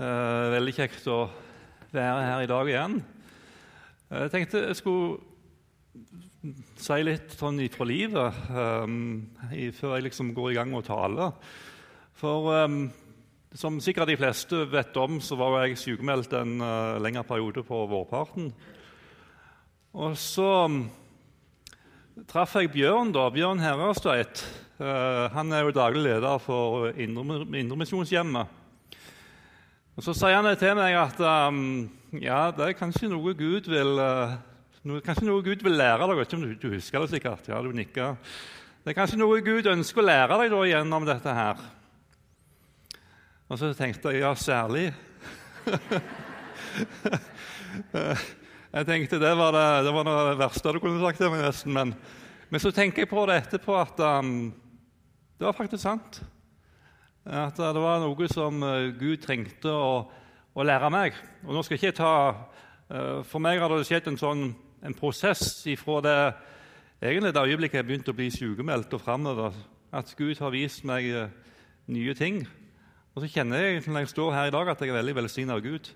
Eh, veldig kjekt å være her i dag igjen. Eh, jeg tenkte jeg skulle si litt sånn ifra livet um, før jeg liksom går i gang med å tale. For um, som sikkert de fleste vet om, så var jeg sykemeldt en uh, lengre periode på vårparten. Og så um, traff jeg Bjørn, da, Bjørn Herrastveit. Uh, han er jo daglig leder for Indremisjonshjemmet. Og Så sier han til meg at um, ja, det er kanskje noe Gud vil uh, noe, kanskje noe Gud vil lære deg. Ikke om du, du husker det sikkert. Ja, du nikker. Det er kanskje noe Gud ønsker å lære deg da, gjennom dette her. Og så tenkte jeg ja, særlig. jeg tenkte det var det, det var det verste du kunne sagt til meg, nesten. Men, men, så tenker jeg på det etterpå at um, det var faktisk sant. At det var noe som eh, Gud trengte å, å lære meg. Og nå skal jeg ikke ta, eh, For meg har det skjedd en, sånn, en prosess ifra det, egentlig det øyeblikket jeg begynte å bli sykemeldt og framover, at Gud har vist meg eh, nye ting. Og så kjenner jeg når jeg står her i dag, at jeg er veldig velsignet av Gud.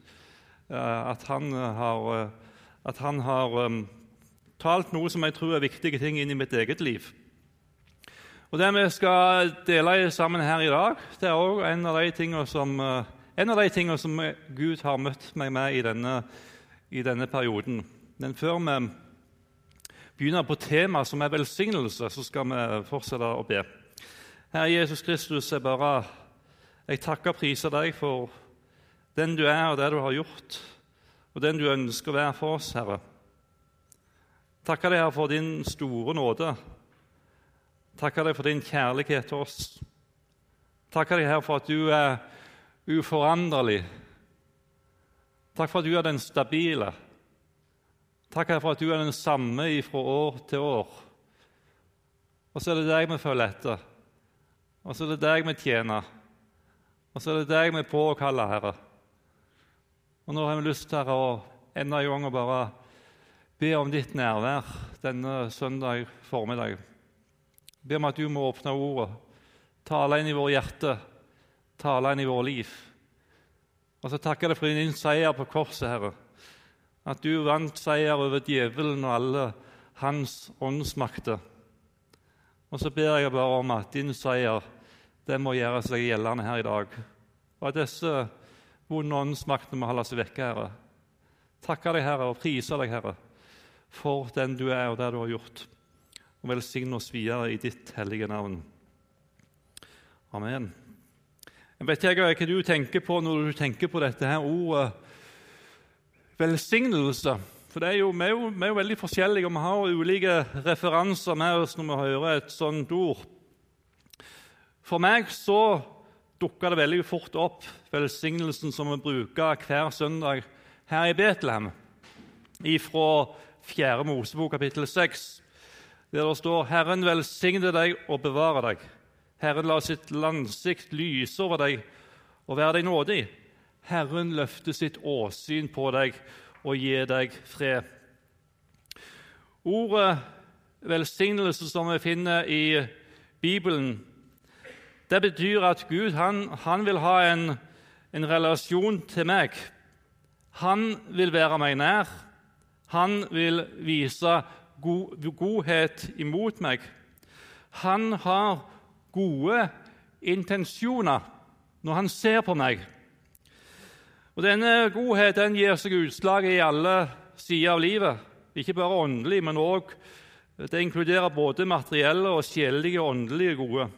At han har, at han har um, talt noe som jeg tror er viktige ting inn i mitt eget liv. Og Det vi skal dele sammen her i dag, det er også en eh, en av de tingene som Gud har møtt meg med i denne, i denne perioden. Men før vi begynner på temaet som er velsignelse, så skal vi fortsette å be. Herre Jesus Kristus, jeg bare jeg takker og priser deg for den du er, og det du har gjort, og den du ønsker å være for oss, Herre. Takker deg, Herre, for din store nåde Takker deg for din kjærlighet til oss. Takker deg, her for at du er uforanderlig. Takk for at du er den stabile. Takk for at du er den samme fra år til år. Og så er det deg vi følger etter. Og så er det deg vi tjener. Og så er det deg vi påkaller, Herre. Og nå har vi lyst til å enda en gang å bare be om ditt nærvær denne søndag formiddag. Be om at du må åpne ordet, tale inn i våre hjerte, tale inn i våre liv. Og så takker jeg deg for din seier på korset, Herre. At du vant seier over djevelen og alle hans åndsmakter. Og så ber jeg bare om at din seier det må gjøre seg gjeldende her i dag. Og at disse vonde åndsmaktene må holde seg vekke, Herre. Takker deg, Herre, og priser deg, Herre, for den du er, og det du har gjort og velsigne oss videre i ditt hellige navn. Amen. Jeg vet ikke hva du tenker på når du tenker på dette her ordet velsignelse. For er jo, vi, er jo, vi, er jo, veldig forskjellige, og vi har ulike referanser med oss når vi hører et sånt ord. For meg så dukka det veldig fort opp velsignelsen som vi bruker hver søndag her i Betlehem, ifra 4. Mosebok kapittel 6 der det står 'Herren velsigne deg og bevare deg'. Herren la sitt landsikt lyse over deg og være deg nådig. Herren løfte sitt åsyn på deg og gi deg fred. Ordet velsignelse som vi finner i Bibelen, det betyr at Gud han, han vil ha en, en relasjon til meg. Han vil være meg nær. Han vil vise godhet imot meg. Han har gode intensjoner når han ser på meg. Og Denne godheten gir seg utslag i alle sider av livet. Ikke bare åndelig, men òg det inkluderer både materielle og sjelelige åndelige gode.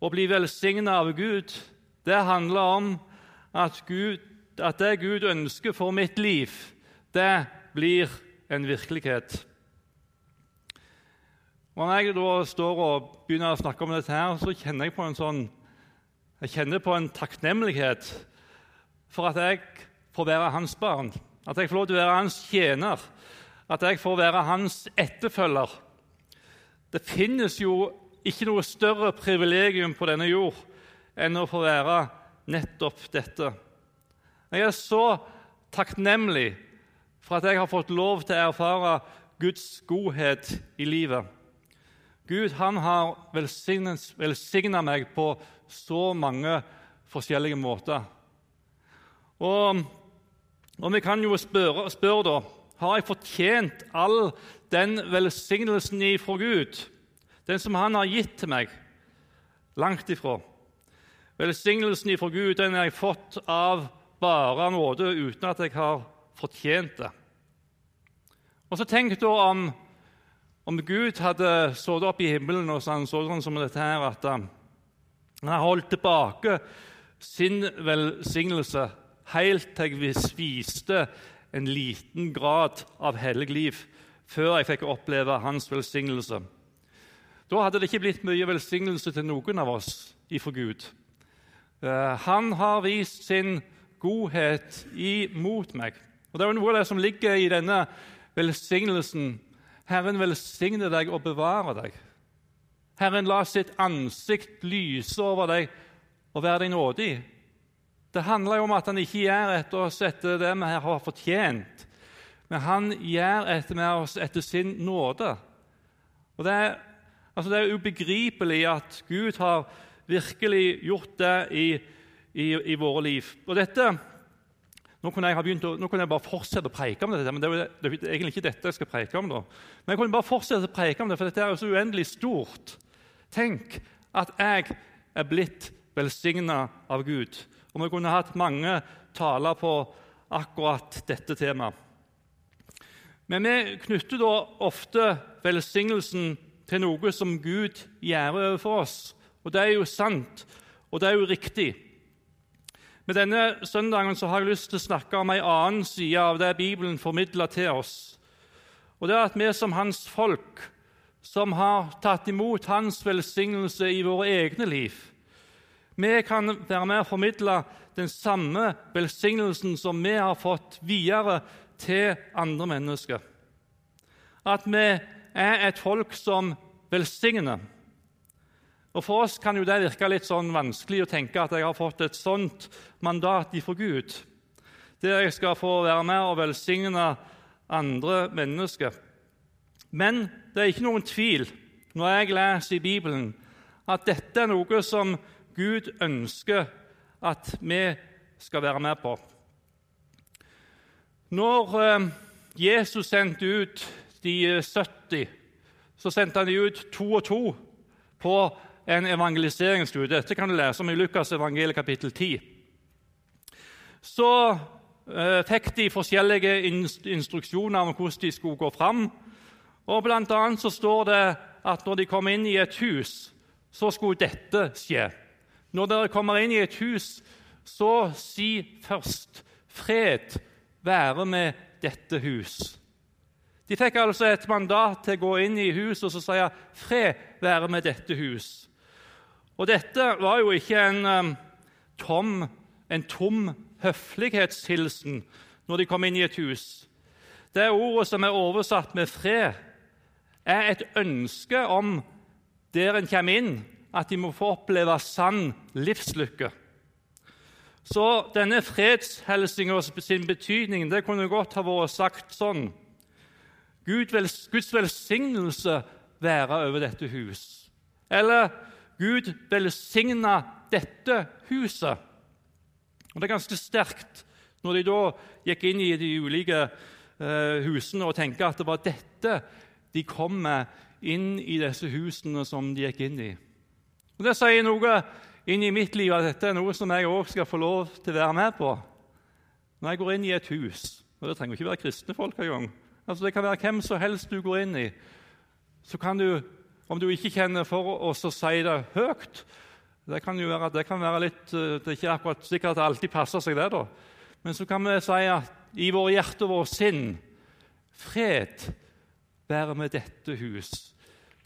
Å bli velsigna av Gud, det handler om at, Gud, at det Gud ønsker for mitt liv, det blir en virkelighet. Når jeg da står og begynner å snakke om dette, her, så kjenner jeg på en sånn, jeg kjenner på en takknemlighet for at jeg får være hans barn, at jeg får lov til å være hans tjener, at jeg får være hans etterfølger. Det finnes jo ikke noe større privilegium på denne jord enn å få være nettopp dette. Jeg er så takknemlig for at jeg har fått lov til å erfare Guds godhet i livet. Gud han har velsigna meg på så mange forskjellige måter. Og, og vi kan jo spørre, spørre da har jeg fortjent all den velsignelsen ifra Gud, den som Han har gitt til meg? Langt ifra. Velsignelsen ifra Gud den har jeg fått av bare nåde uten at jeg har fortjent det. Og så Tenk da om, om Gud hadde stått opp i himmelen og han så sånn som dette her, at han har holdt tilbake sin velsignelse helt til jeg viste en liten grad av hellig liv før jeg fikk oppleve hans velsignelse. Da hadde det ikke blitt mye velsignelse til noen av oss ifra Gud. Eh, han har vist sin godhet imot meg. Og Det er noe av det som ligger i denne velsignelsen. Herren velsigne deg og bevare deg. Herren la sitt ansikt lyse over deg og være deg nådig. Det handler jo om at han ikke gjør etter oss etter det vi har fortjent, men han gjør etter med oss etter sin nåde. Og det er, altså det er ubegripelig at Gud har virkelig gjort det i, i, i våre liv. Og dette, nå kunne, å, nå kunne, jeg bare fortsette å preike om dette, men det er, det er egentlig ikke dette jeg skal preike om. da. Men jeg kunne bare fortsette å preike om det, for dette er jo så uendelig stort. Tenk at jeg er blitt velsigna av Gud. Og vi kunne hatt mange taler på akkurat dette temaet. Men vi knytter da ofte velsignelsen til noe som Gud gjør overfor oss. Og det er jo sant, og det er jo riktig. Med denne søndagen så har jeg lyst til å snakke om en annen side av det Bibelen formidler til oss. Og det er at vi som hans folk, som har tatt imot hans velsignelse i våre egne liv, vi kan være med og formidle den samme velsignelsen som vi har fått videre til andre mennesker. At vi er et folk som velsigner. Og For oss kan jo det virke litt sånn vanskelig å tenke at jeg har fått et sånt mandat ifra Gud, der jeg skal få være med og velsigne andre mennesker. Men det er ikke noen tvil når jeg leser i Bibelen, at dette er noe som Gud ønsker at vi skal være med på. Når eh, Jesus sendte ut de 70, så sendte han de ut to og to på en evangeliseringsstudie. Dette kan du lese om i Lukas evangeliet kapittel 10. Så eh, fikk de forskjellige instruksjoner om hvordan de skulle gå fram. Og Blant annet så står det at når de kom inn i et hus, så skulle dette skje. Når dere kommer inn i et hus, så si først 'Fred være med dette hus'. De fikk altså et mandat til å gå inn i huset og så si 'Fred være med dette hus'. Og Dette var jo ikke en, um, tom, en tom høflighetshilsen når de kom inn i et hus. Det ordet som er oversatt med 'fred', er et ønske om der en kommer inn, at de må få oppleve sann livslykke. Så denne fredshilsinga sin betydning det kunne godt ha vært sagt sånn Guds velsignelse være over dette hus. Eller Gud velsigna dette huset. Og Det er ganske sterkt når de da gikk inn i de ulike eh, husene og tenkte at det var dette de kom med inn i disse husene som de gikk inn i. Og Det sier noe inn i mitt liv at dette er noe som jeg òg skal få lov til å være med på. Når jeg går inn i et hus og Det trenger ikke være kristne folk engang. Altså, det kan være hvem som helst du går inn i. Så kan du, om du ikke kjenner for å si det høyt Det kan jo være, det kan være litt, eh, det er ikke akkurat sikkert at det alltid passer seg, det. da. Men så kan vi si at i våre hjerte og vår sinn Fred være med dette hus.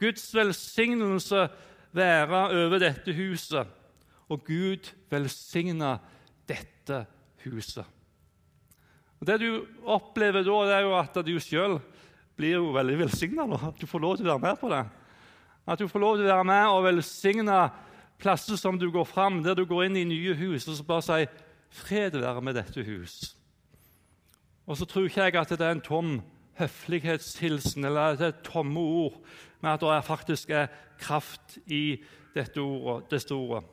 Guds velsignelse være over dette huset. Og Gud velsigne dette huset. Og Det du opplever da, det er jo at du sjøl blir jo veldig velsigna. Du får lov til å være med på det. At du får lov til å være med og velsigne plasser som du går fram, der du går inn i nye hus og så bare sier 'Fred være med dette hus'. Og så tror ikke jeg at det er en tom høflighetshilsen eller at det er tomme ord, men at det faktisk er kraft i dette ordet, dette ordet.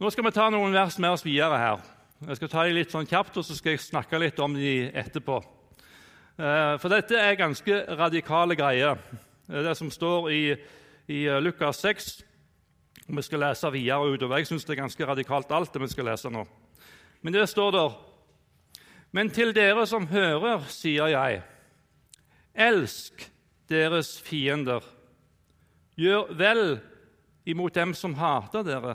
Nå skal vi ta noen vers med oss videre her. Jeg skal ta dem litt sånn kjapt, og så skal jeg snakke litt om dem etterpå. Eh, for dette er ganske radikale greier, det som står i, i Lukas 6. Vi skal lese videre utover. Jeg syns det er ganske radikalt, alt det vi skal lese nå. Men det står der Men til dere som hører, sier jeg, elsk deres fiender. Gjør vel imot dem som hater dere.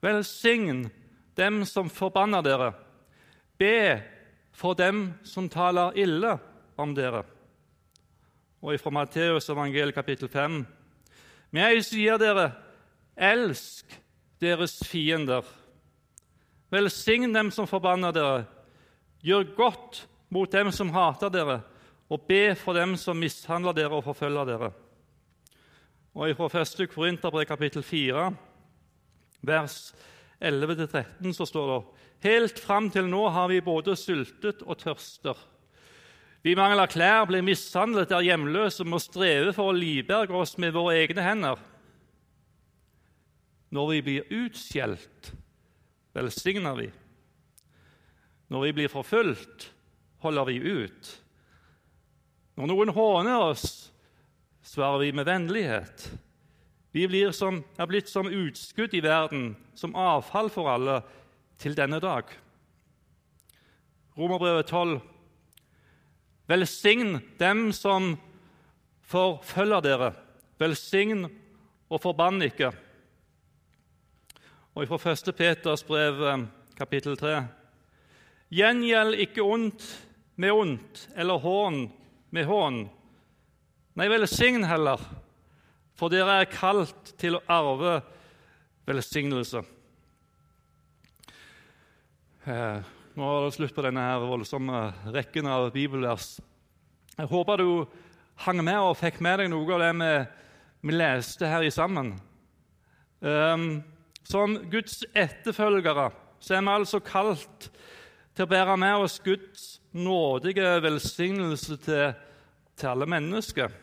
Velsign dem som forbanner dere. Be for dem som taler ille om dere. Og fra Matteus evangel kapittel 5.: Men jeg sier dere, elsk deres fiender. Velsign dem som forbanner dere. Gjør godt mot dem som hater dere, og be for dem som mishandler dere og forfølger dere. Og Fra 1. Korinterbrev kapittel 4, vers 11-13 så står det Helt fram til nå har vi både sultet og tørster. Vi mangler klær, blir mishandlet, er hjemløse, må streve for å livberge oss med våre egne hender. Når vi blir utskjelt, velsigner vi. Når vi blir forfulgt, holder vi ut. Når noen håner oss, svarer vi med vennlighet. Vi som, er blitt som utskudd i verden, som avfall for alle, til denne dag. Romerbrevet 12. Velsign dem som forfølger dere. Velsign og forbann ikke. Og fra 1. Peters brev, eh, kapittel 3.: Gjengjeld ikke ondt med ondt eller hån med hån. Nei, velsign heller for dere er kalt til å arve velsignelse. Nå er det slutt på denne her voldsomme rekken av bibelvers. Jeg håper du hang med og fikk med deg noe av det vi, vi leste her i sammen. Um, som Guds etterfølgere så er vi altså kalt til å bære med oss Guds nådige velsignelse til, til alle mennesker.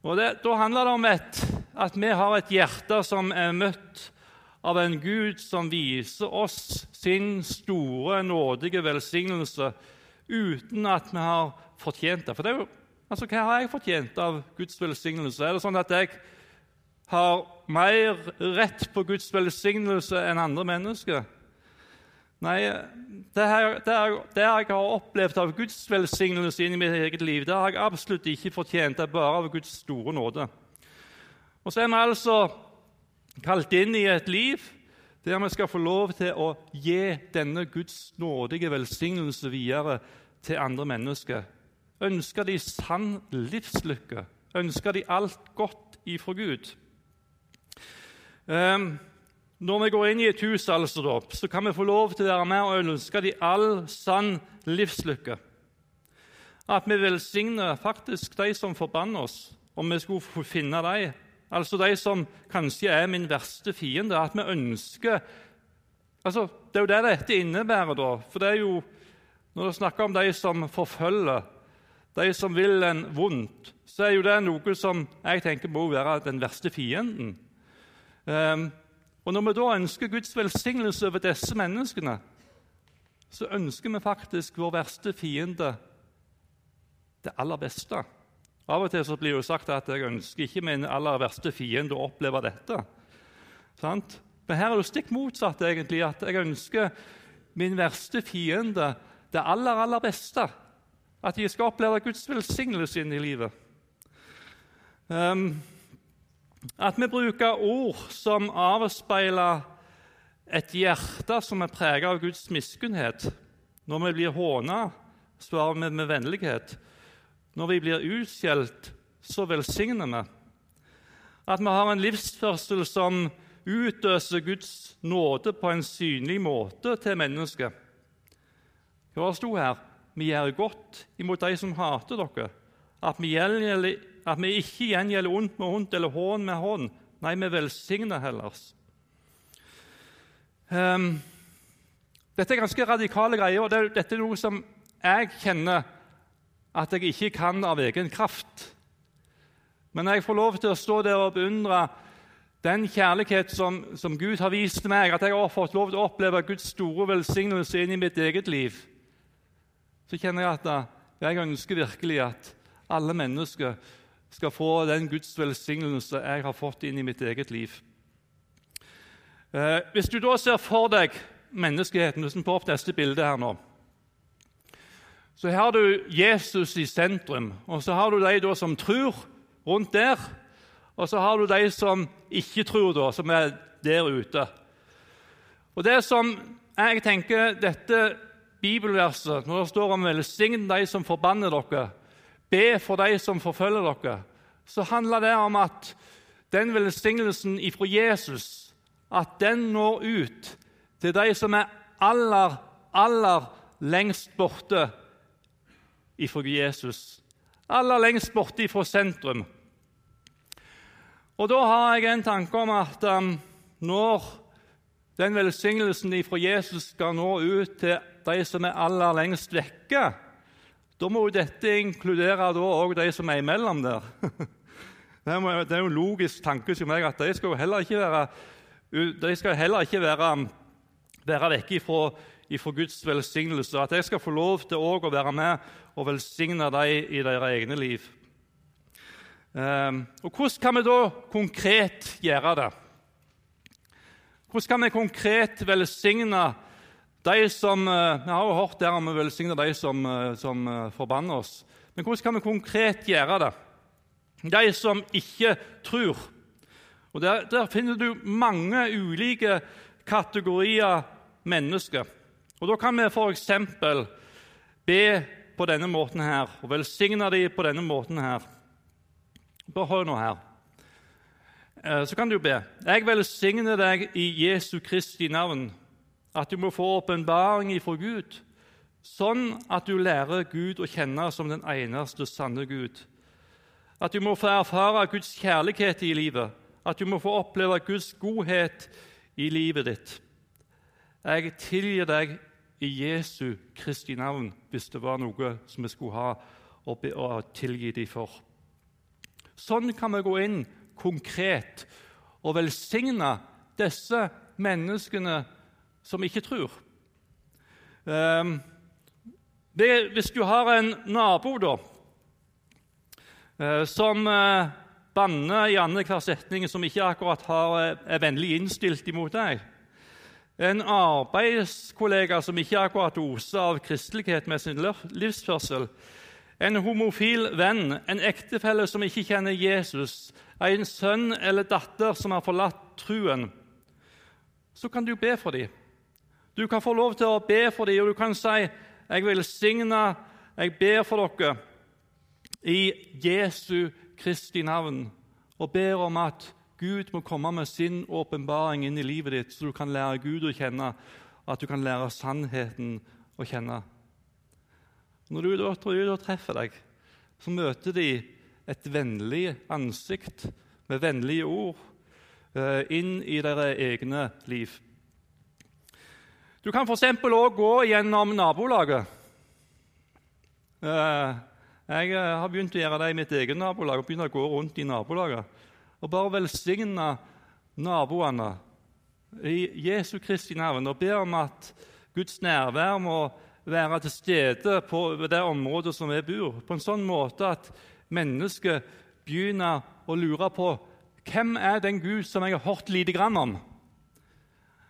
Og det, Da handler det om et, at vi har et hjerte som er møtt av en Gud som viser oss sin store, nådige velsignelse uten at vi har fortjent det. For det er jo, altså, Hva har jeg fortjent av Guds velsignelse? Er det sånn at jeg har mer rett på Guds velsignelse enn andre mennesker? Nei, det, her, det, her, det, jeg har opplevd av Guds velsignelse i mitt eget liv, det har jeg absolutt ikke fortjent. Det er bare av Guds store nåde. Og så er vi altså kalt inn i et liv der vi skal få lov til å gi denne Guds nådige velsignelse videre til andre mennesker. Ønsker de sann livslykke? Ønsker de alt godt ifra Gud? Um, når vi går inn i et hus, altså, så kan vi få lov til å være med og ønske de all sann livslykke. At vi velsigner faktisk de som forbanner oss, om vi skulle finne dem. Altså de som kanskje er min verste fiende. At vi ønsker altså, Det er jo det dette innebærer. da, for det er jo, Når det snakker om de som forfølger, de som vil en vondt, så er jo det noe som jeg tenker må være den verste fienden. Um, og Når vi da ønsker Guds velsignelse over disse menneskene, så ønsker vi faktisk vår verste fiende det aller beste. Av og til så blir det jo sagt at jeg ønsker ikke min aller verste fiende å oppleve dette. Sant? Men her er det stikk motsatt. egentlig, at Jeg ønsker min verste fiende det aller, aller beste. At de skal oppleve Guds velsignelse inn i livet. Um, at vi bruker ord som avspeiler et hjerte som er preget av Guds miskunnhet. Når vi blir håna, svarer vi med vennlighet. Når vi blir utskjelt, så velsigner vi. At vi har en livsførsel som utøser Guds nåde på en synlig måte til mennesket. Hva sto her? Vi gjør godt imot de som hater dere. At vi gjelder at vi ikke gjengjelder ondt med ondt eller hån med hån. Nei, vi velsigner heller. Um, dette er ganske radikale greier, og det, dette er noe som jeg kjenner at jeg ikke kan av egen kraft. Men jeg får lov til å stå der og beundre den kjærlighet som, som, Gud har vist meg, at jeg har fått lov til å oppleve Guds store velsignelse inn i mitt eget liv, så kjenner jeg at jeg ønsker virkelig at alle mennesker skal få den Guds velsignelse jeg har fått inn i mitt eget liv. Eh, hvis du da ser for deg menneskeheten Hvis vi får opp neste bilde her nå Så har du Jesus i sentrum, og så har du de som tror rundt der. Og så har du de som ikke tror, da, som er der ute. Og det som jeg tenker dette bibelverset, når det står om 'velsign de som forbanner dere', 'be for de som forfølger dere', så handler det om at den velsignelsen ifra Jesus at den når ut til de som er aller, aller lengst borte ifra Jesus. Aller lengst borte ifra sentrum. Og Da har jeg en tanke om at um, når den velsignelsen ifra Jesus skal nå ut til de som er aller lengst vekke, da må jo dette inkludere òg de som er imellom der. Det er jo en logisk tanke som meg at de skal heller ikke være, de skal heller ikke være, være vekke ifra, ifra, Guds velsignelse. At jeg skal få lov til å være med og velsigne dem i deres egne liv. Ehm, og Hvordan kan vi da konkret gjøre det? Hvordan kan vi konkret velsigne de som eh, Vi har jo hørt der om å velsigne de som, eh, som eh, forbanner oss. Men hvordan kan vi konkret gjøre det? De som ikke tror. Og Der, der finner du mange ulike kategorier mennesker. Og Da kan vi f.eks. be på denne måten her, og velsigne dem på denne måten her. Bare hør nå her. Eh, så kan du be. Jeg velsigner deg i Jesu Kristi navn, at du må få åpenbaring ifra Gud, sånn at du lærer Gud å kjenne som den eneste sanne Gud. At du må få erfare Guds kjærlighet i livet, at du må få oppleve Guds godhet i livet ditt. Jeg tilgir deg i Jesu Kristi navn hvis det var noe som vi skulle ha å tilgi dem for. Sånn kan vi gå inn konkret og velsigne disse menneskene som ikke tror. Ehm, hvis du har en nabo da, eh, som eh, banner i annenhver setning, som ikke akkurat har, eh, er vennlig innstilt imot deg, en arbeidskollega som ikke akkurat oser av kristelighet med sin livsførsel, en homofil venn, en ektefelle som ikke kjenner Jesus, en sønn eller datter som har forlatt truen, så kan du be for dem. Du kan få lov til å be for dem, og du kan si, 'Jeg velsigner, jeg ber for dere' i Jesu Kristi navn, og ber om at Gud må komme med sin åpenbaring inn i livet ditt, så du kan lære Gud å kjenne, at du kan lære sannheten å kjenne. Når du da, da treffer deg, så møter de et vennlig ansikt med vennlige ord eh, inn i deres egne liv. Du kan f.eks. òg gå gjennom nabolaget. Eh, jeg eh, har begynt å gjøre det i mitt eget nabolag og begynt å gå rundt i nabolaget. Og bare velsigne naboene i Jesu Kristi navn og be om at Guds nærvær må være til stede på det området som vi bor, på en sånn måte at mennesket begynner å lure på hvem er den Gud som jeg har hørt lite grann om.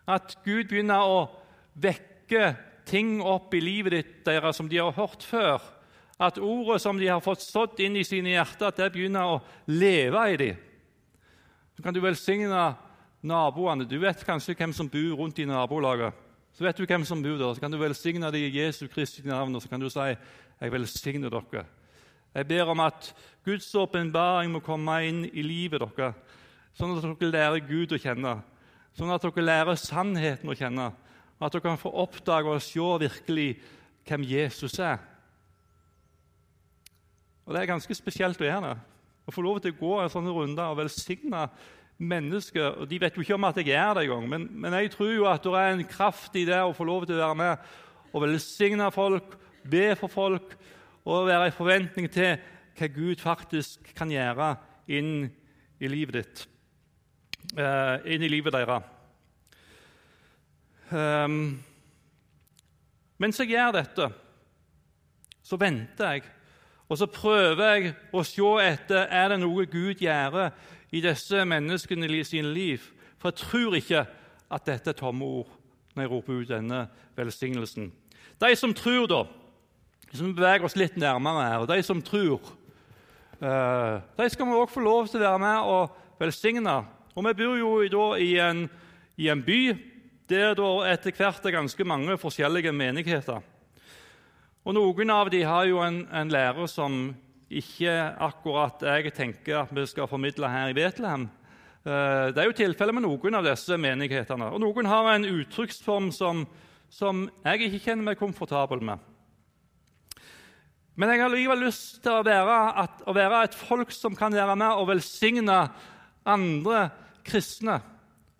At Gud begynner å vekke ting opp i livet ditt deres som de har hørt før. At ordet som de har fått sådd inn i sine hjerter, at det begynner å leve i dem. Så kan du velsigne naboene. Du vet kanskje hvem som bor rundt i nabolaget. Så vet du hvem som bor der. Så kan du velsigne dem i Jesu Kristi navn, og så kan du si, 'Jeg velsigner dere'. Jeg ber om at Guds åpenbaring må komme inn i livet deres, sånn at dere lærer Gud å kjenne, sånn at dere lærer sannheten å kjenne, og at dere kan få oppdage og se virkelig hvem Jesus er. Og Det er ganske spesielt å gjøre det. Å få lov til å gå en sånn runde og velsigne mennesker og De vet jo ikke om at jeg er det engang, men, men jeg tror jo at det er en kraft i det å få lov til å være med og velsigne folk, be for folk og være i forventning til hva Gud faktisk kan gjøre inn i livet ditt. eh, inn i livet deres. Um, mens jeg gjør dette, så venter jeg. Og så prøver jeg å se etter er det noe Gud gjør i disse menneskene i sine liv. For jeg tror ikke at dette er tomme ord når jeg roper ut denne velsignelsen. De som tror, da, som beveger oss litt nærmere her, de som tror, uh, de skal vi òg få lov til å være med og velsigne. Og Vi bor jo da i en, i en by der det etter hvert er ganske mange forskjellige menigheter. Og Noen av dem har jo en, en lærer som ikke akkurat jeg tenker at vi skal formidle her i Betlehem. Eh, det er jo tilfellet med noen av disse menighetene. Og Noen har en uttrykksform som, som jeg ikke kjenner meg komfortabel med. Men jeg har likevel lyst til å være, at, å være et folk som kan være med og velsigne andre kristne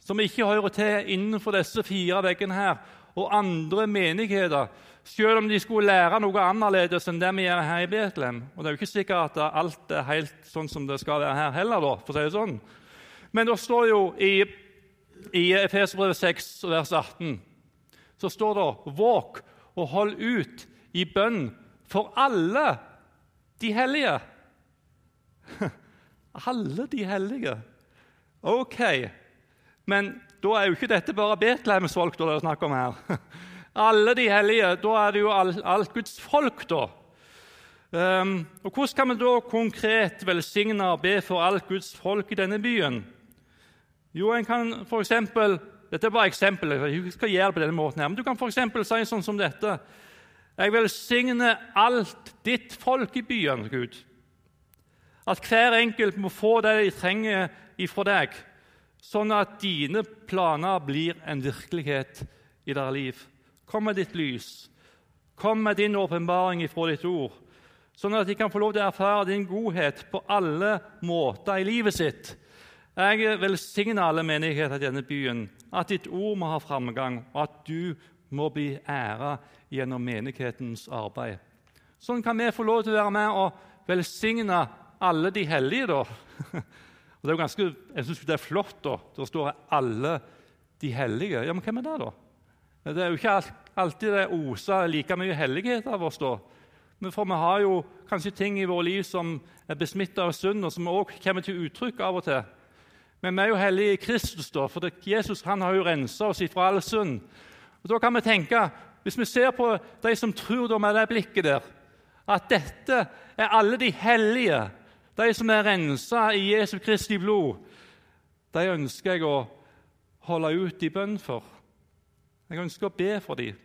som ikke hører til innenfor disse fire veggene her, og andre menigheter, selv om de skulle lære noe annerledes enn det vi gjør her i Betlehem. Og Det er jo ikke sikkert at alt er helt sånn som det skal være her heller. da, for å si det sånn. Men det står jo i, i Efeserbrevet 6, vers 18 så står det 'Våk og hold ut i bønn for alle de hellige'. alle de hellige. Ok, men da er jo ikke dette bare Betlehemsfolk folk det er snakk om her. Alle de hellige, da er det jo alt, alt Guds folk, da. Um, og Hvordan kan vi da konkret velsigne og be for alt Guds folk i denne byen? Jo, en kan for eksempel, Dette er bare eksempel. Jeg skal gjøre det på denne måten her, men Du kan f.eks. si sånn som dette. Jeg velsigner alt ditt folk i byen, Gud. At hver enkelt må få det de trenger ifra deg sånn at dine planer blir en virkelighet i deres liv. Kom med ditt lys. Kom med din åpenbaring ifra ditt ord, sånn at de kan få lov til å erfare din godhet på alle måter i livet sitt. Jeg velsigner alle menigheter i denne byen, at ditt ord må ha framgang, og at du må bli æra gjennom menighetens arbeid. Sånn kan vi få lov til å være med og velsigne alle de hellige, da. Og det er jo ganske, Jeg syns det er flott. da. Det står 'alle de hellige'. Ja, Men hvem er det, da? Det er jo ikke alltid det oser like mye hellighet av oss. da. Men for vi har jo kanskje ting i vårt liv som er besmitta av synd, og som også kommer til uttrykk av og til. Men vi er jo hellige i Kristus, da, for Jesus han har jo rensa oss fra all synd. Og Da kan vi tenke, Hvis vi ser på de som tror da med det blikket der, at dette er alle de hellige de som er rensa i Jesu Kristi blod, de ønsker jeg å holde ut i bønn for. Jeg ønsker å be for dem.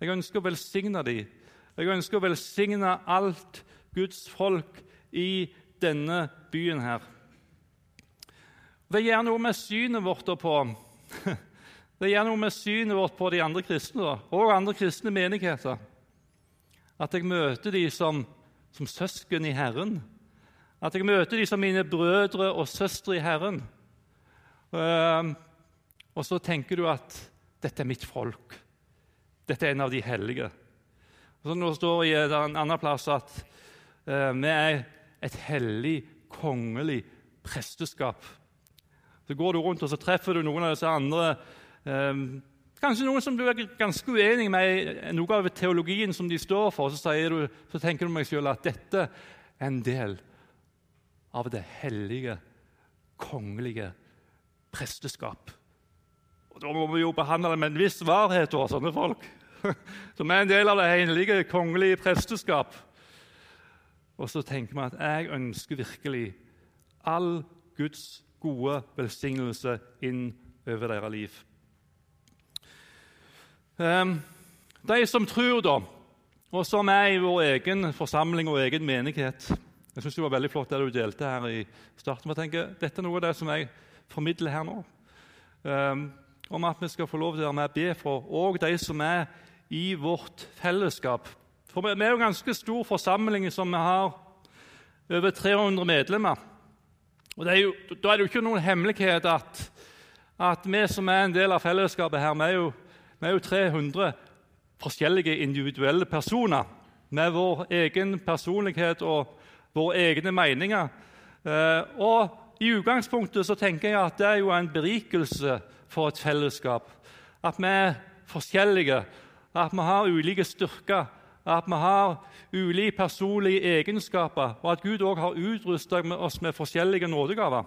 Jeg ønsker å velsigne dem. Jeg ønsker å velsigne alt Guds folk i denne byen her. Det gjør noe med synet vårt på Det gjør noe med synet vårt på de andre kristne og andre kristne menigheter. At jeg møter dem som, som søsken i Herren. At jeg møter dem som mine brødre og søstre i Herren. Ehm, og så tenker du at dette er mitt folk. Dette er en av de hellige. Og så Nå står det i en annen plass at uh, vi er et hellig, kongelig presteskap. Så går du rundt og så treffer du noen av disse andre um, Kanskje noen som du er ganske uenig med noe av teologien som de står for. Så, du, så tenker du meg selv at dette er en del av det hellige, kongelige presteskap. Og Da må vi jo behandle det med en viss varhet, over sånne folk. Som er en del av det hellige, kongelige presteskap. Og så tenker vi at jeg ønsker virkelig all Guds gode velsignelse inn over deres liv. Ehm, de som tror, da, og som er i vår egen forsamling og egen menighet jeg synes det var veldig flott det du delte her i starten. Jeg tenker, Dette er noe av det som jeg formidler her nå. Om at vi skal få lov til å være med og be for òg de som er i vårt fellesskap. For Vi er jo en ganske stor forsamling som vi har over 300 medlemmer. Og er jo, Da er det jo ikke noen hemmelighet at, at vi som er en del av fellesskapet her, vi er jo, vi er jo 300 forskjellige individuelle personer med vår egen personlighet og våre egne meninger. Eh, og I utgangspunktet så tenker jeg at det er jo en berikelse for et fellesskap. At vi er forskjellige, at vi har ulike styrker, at vi har ulike personlige egenskaper, og at Gud òg har utrustet oss med forskjellige nådegaver.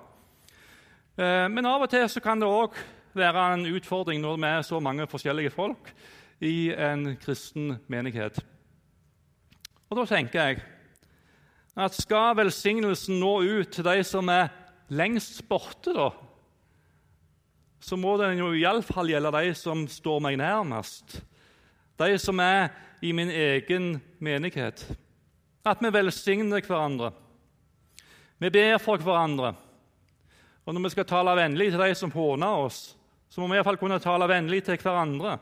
Eh, men av og til kan det òg være en utfordring når vi er så mange forskjellige folk i en kristen menighet. Og Da tenker jeg at skal velsignelsen nå ut til de som er lengst borte, da, så må den jo iallfall gjelde de som står meg nærmest. De som er i min egen menighet. At vi velsigner hverandre. Vi ber for hverandre. Og når vi skal tale vennlig til de som håner oss, så må vi iallfall kunne tale vennlig til hverandre.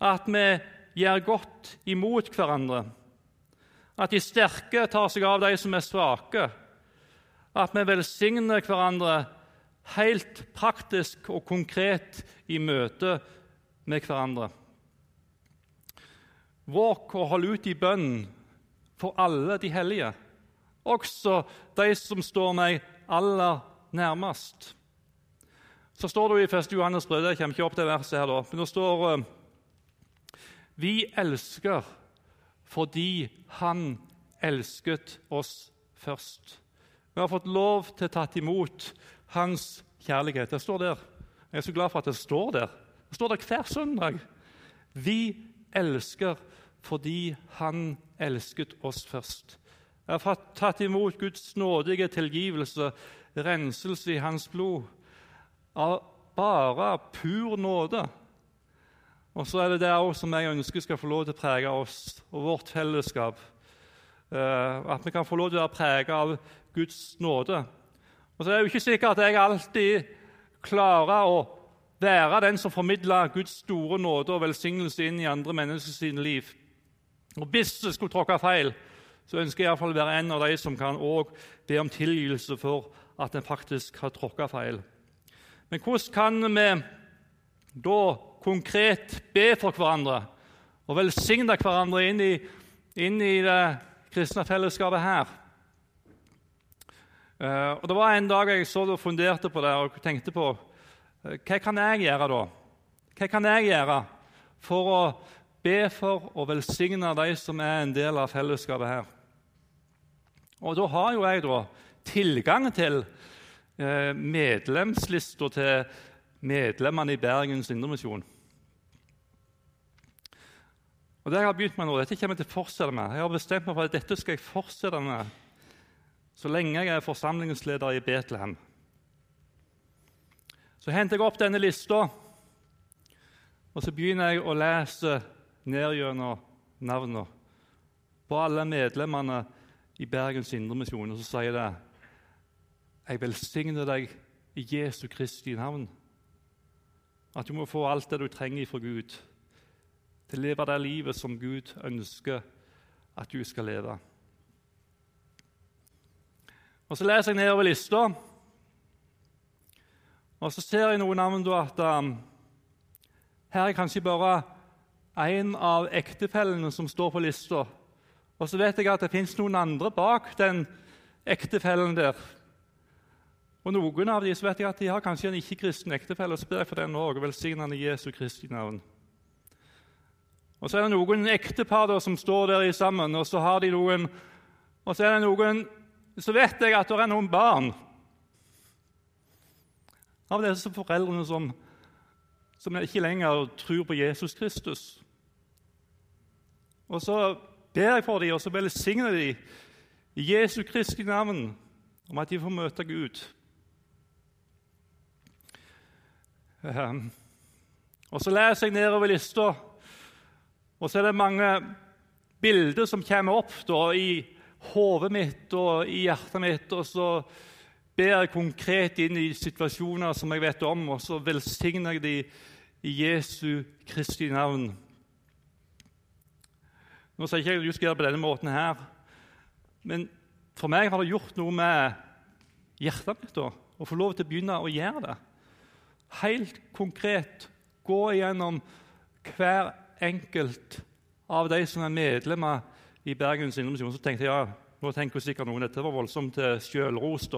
At vi gjør godt imot hverandre. At de sterke tar seg av de som er svake. At vi velsigner hverandre helt praktisk og konkret i møte med hverandre. Våk og hold ut i bønn for alle de hellige, også de som står meg aller nærmest. Så står det i 1. Johannes brev Jeg kommer ikke opp det verset her da, men det står eh, Vi elsker fordi Han elsket oss først. Vi har fått lov til å tatt imot Hans kjærlighet. Det står der. Jeg er så glad for at det står der. Det står der hver søndag. Vi elsker fordi Han elsket oss først. Jeg har tatt imot Guds nådige tilgivelse, renselse i Hans blod av bare pur nåde. Og så er det det også som jeg ønsker skal få lov til å prege oss og vårt fellesskap. Uh, at vi kan få lov til å være prega av Guds nåde. Og så er det jo ikke sikkert at jeg alltid klarer å være den som formidler Guds store nåde og velsignelse inn i andre menneskers liv. Og Hvis det skulle tråkke feil, så ønsker jeg iallfall å være en av de som kan be om tilgivelse for at en faktisk har tråkka feil. Men hvordan kan vi da konkret be for hverandre og velsigne hverandre inn i, inn i det kristne fellesskapet her? Uh, og Det var en dag jeg så og funderte på det og tenkte på uh, hva kan jeg gjøre da? Hva kan jeg gjøre for å be for og velsigne de som er en del av fellesskapet her? Og Da har jo jeg da tilgang til Eh, medlemslista til medlemmene i Bergens Indremisjon. Og det jeg har begynt med nå, Dette kommer jeg til å fortsette med. Jeg har bestemt meg for at dette skal jeg fortsette med så lenge jeg er forsamlingsleder i Betlehem. Så henter jeg opp denne lista, og så begynner jeg å lese ned gjennom navnene på alle medlemmene i Bergens Indremisjon. Og så sier det jeg velsigner deg i Jesu Kristi navn. At du må få alt det du trenger fra Gud til å leve det livet som Gud ønsker at du skal leve. Og Så leser jeg nedover lista, og så ser jeg noen navn da at um, her er kanskje bare én av ektefellene som står på lista. Og så vet jeg at det fins noen andre bak den ektefellen der. Og Noen av de så vet jeg at de har kanskje en ikke-kristen ektefelle. så ber jeg for den også, velsignende Jesu Kristi navn. Og Så er det noen ektepar der som står der i sammen, og så har de noen Og så er det noen Så vet jeg at det er noen barn av disse foreldrene som, som ikke lenger tror på Jesus Kristus. Og så ber jeg for dem, og så velsigner de i Jesu Kristi navn om at de får møte Gud. Um, og Så leser jeg nedover lista, og så er det mange bilder som kommer opp da, i hodet mitt og i hjertet mitt. Og så ber jeg konkret inn i situasjoner som jeg vet om, og så velsigner jeg dem i Jesu Kristi navn. Nå sier jeg ikke at du skal gjøre det på denne måten her, men for meg har det gjort noe med hjertet mitt da, å få lov til å begynne å gjøre det helt konkret gå igjennom hver enkelt av de som er medlemmer i Bergens Indremisjon. Så tenkte jeg ja, nå tenker sikkert noen dette var voldsomt selvros.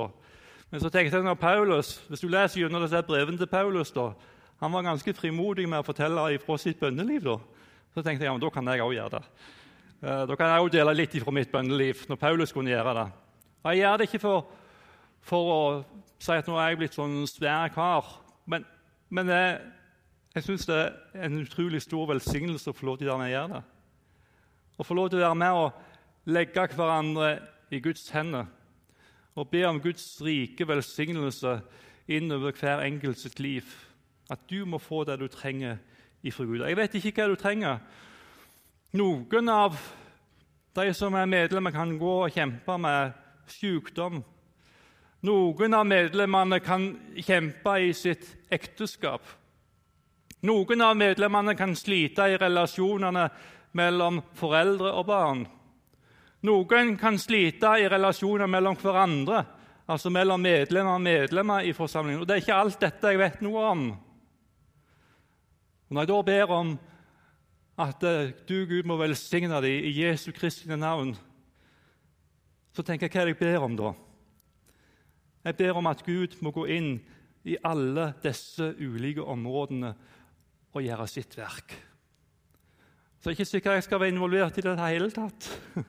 Men så tenkte jeg når Paulus, hvis du leser gjennom disse brevene til Paulus da, Han var ganske frimodig med å fortelle fra sitt bønneliv. Da Så tenkte jeg ja, men da kan jeg òg gjøre det. Eh, da kan jeg òg dele litt fra mitt bønneliv, når Paulus kunne gjøre det. Og Jeg gjør det ikke for, for å si at nå er jeg blitt sånn svær kar, men, men jeg, jeg syns det er en utrolig stor velsignelse å få lov til å gjøre det. Å få lov til å være med og legge hverandre i Guds hender og be om Guds rike velsignelse innover hver enkelt sitt liv. At du må få det du trenger ifra Gud. Jeg vet ikke hva du trenger. Noen av de som er medlemmer, kan gå og kjempe med sykdom. Noen av medlemmene kan kjempe i sitt ekteskap. Noen av medlemmene kan slite i relasjonene mellom foreldre og barn. Noen kan slite i relasjoner mellom hverandre, altså mellom medlemmer og medlemmer i forsamlingen. Og Det er ikke alt dette jeg vet noe om. Og Når jeg da ber om at eh, du, Gud, må velsigne dem i Jesu Kristi navn, så tenker jeg hva jeg ber om da? Jeg ber om at Gud må gå inn i alle disse ulike områdene og gjøre sitt verk. Så jeg er ikke sikker jeg skal være involvert i det hele tatt.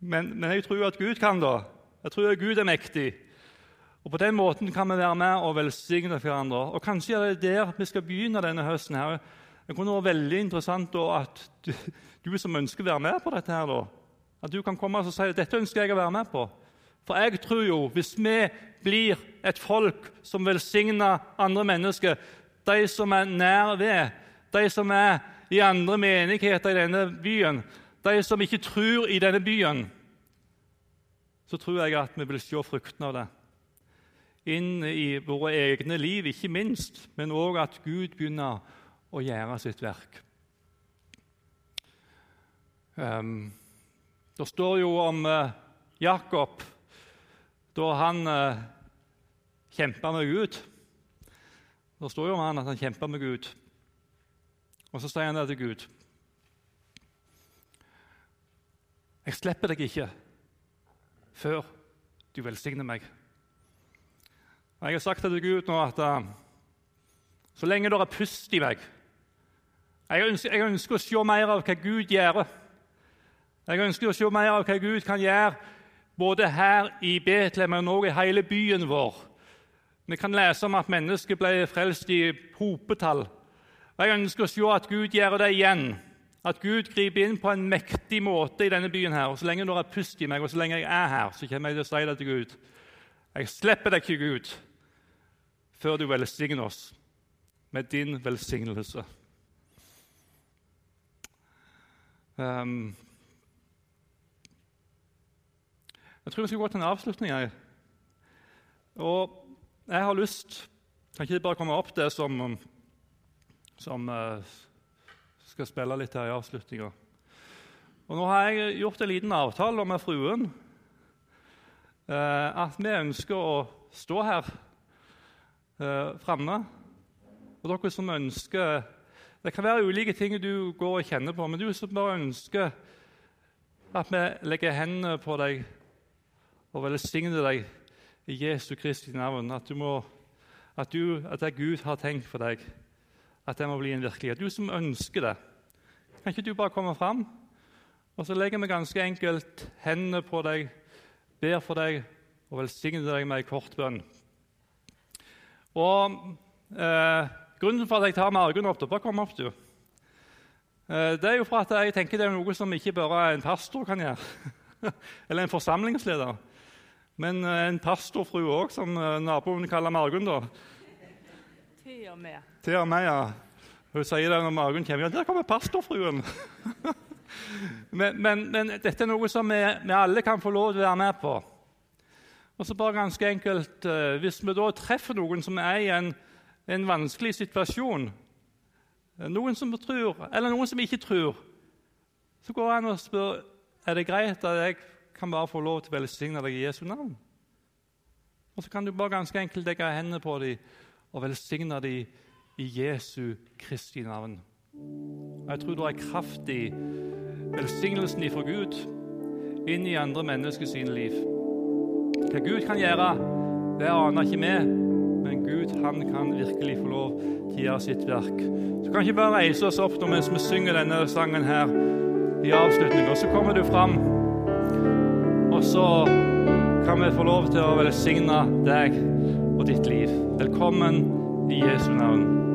Men, men, jeg tror at Gud kan det. Jeg tror at Gud er mektig. Og På den måten kan vi være med og velsigne hverandre. Og Kanskje er det der vi skal begynne denne høsten. her. Det kunne vært veldig interessant da, at du, som ønsker å være med på dette, her, da, at du kan komme og si at dette ønsker jeg å være med på. For jeg tror jo, hvis vi blir et folk som velsigner andre mennesker, de som er nær ved, de som er i andre menigheter i denne byen, de som ikke tror i denne byen, så tror jeg at vi vil se fruktene av det. Inn i våre egne liv, ikke minst, men òg at Gud begynner å gjøre sitt verk. Um, det står jo om uh, Jakob da han uh, eh, kjempa med Gud. Det står jo om han at han kjempa med Gud. Og så sier han det til Gud. Jeg slipper deg ikke før du velsigner meg. Og Jeg har sagt til Gud nå at uh, så lenge det er pust i meg jeg ønsker, jeg ønsker, å se mer av hva Gud gjør. Jeg ønsker å se mer av hva Gud kan gjøre både her i Betlehem og også i hele byen vår. Vi kan lese om at mennesker ble frelst i hopetall. Jeg ønsker å se at Gud gjør det igjen at Gud griper inn på en mektig måte i denne byen. her, og Så lenge det er pust i meg, og så lenge jeg er her, så kommer jeg til å si det til Gud. Jeg slipper deg ikke, Gud, før du velsigner oss med din velsignelse. Um, jeg tror vi skal gå til en avslutning. Jeg. Og jeg har lyst Kan ikke bare komme opp det som, som uh, skal spille litt her i avslutninga. Nå har jeg gjort en liten avtale med fruen eh, at vi ønsker å stå her eh, framme. Og dere som ønsker Det kan være ulike ting du går og kjenner på, men du som bare ønsker at vi legger hendene på deg og velsigner deg i Jesu Kristi navn, at, du må, at, du, at det Gud har tenkt for deg, at det må bli en virkelighet. Du som ønsker det, kan ikke du bare komme fram? Og så legger vi ganske enkelt hendene på deg, ber for deg og velsigner deg med ei kort bønn. Og eh, Grunnen for at jeg tar Margunn opp, bare kom opp, du. Eh, det er jo for at jeg tenker det er noe som ikke bare en pastor kan gjøre. Eller en forsamlingsleder. Men eh, en pastorfrue òg, som eh, naboen kaller Margunn. da. Til og med. Til og med, ja. Hun sier det når magen kommer. Ja, der kommer pastorfruen! men, men, men, dette er noe som vi, vi, alle kan få lov til å være med på. Og så bare ganske enkelt, eh, Hvis vi da treffer noen som er i en, en vanskelig situasjon, eh, noen som tror, eller noen som ikke tror, så går han og spør er det greit at jeg kan bare få lov til å velsigne deg i Jesu navn. Og så kan du bare ganske enkelt legge hendene på dem og velsigne dem i Jesu Kristi navn. Jeg tror det er kraft i velsignelsen ifra Gud inn i andre menneskers liv. Hva Gud kan gjøre Det aner ikke vi, men Gud han kan virkelig få lov til å gjøre sitt verk. Så kan ikke bare reise oss opp nå mens vi synger denne sangen her i avslutninga. Så kommer du fram, og så kan vi få lov til å velsigne deg og ditt liv. Velkommen i Jesu navn.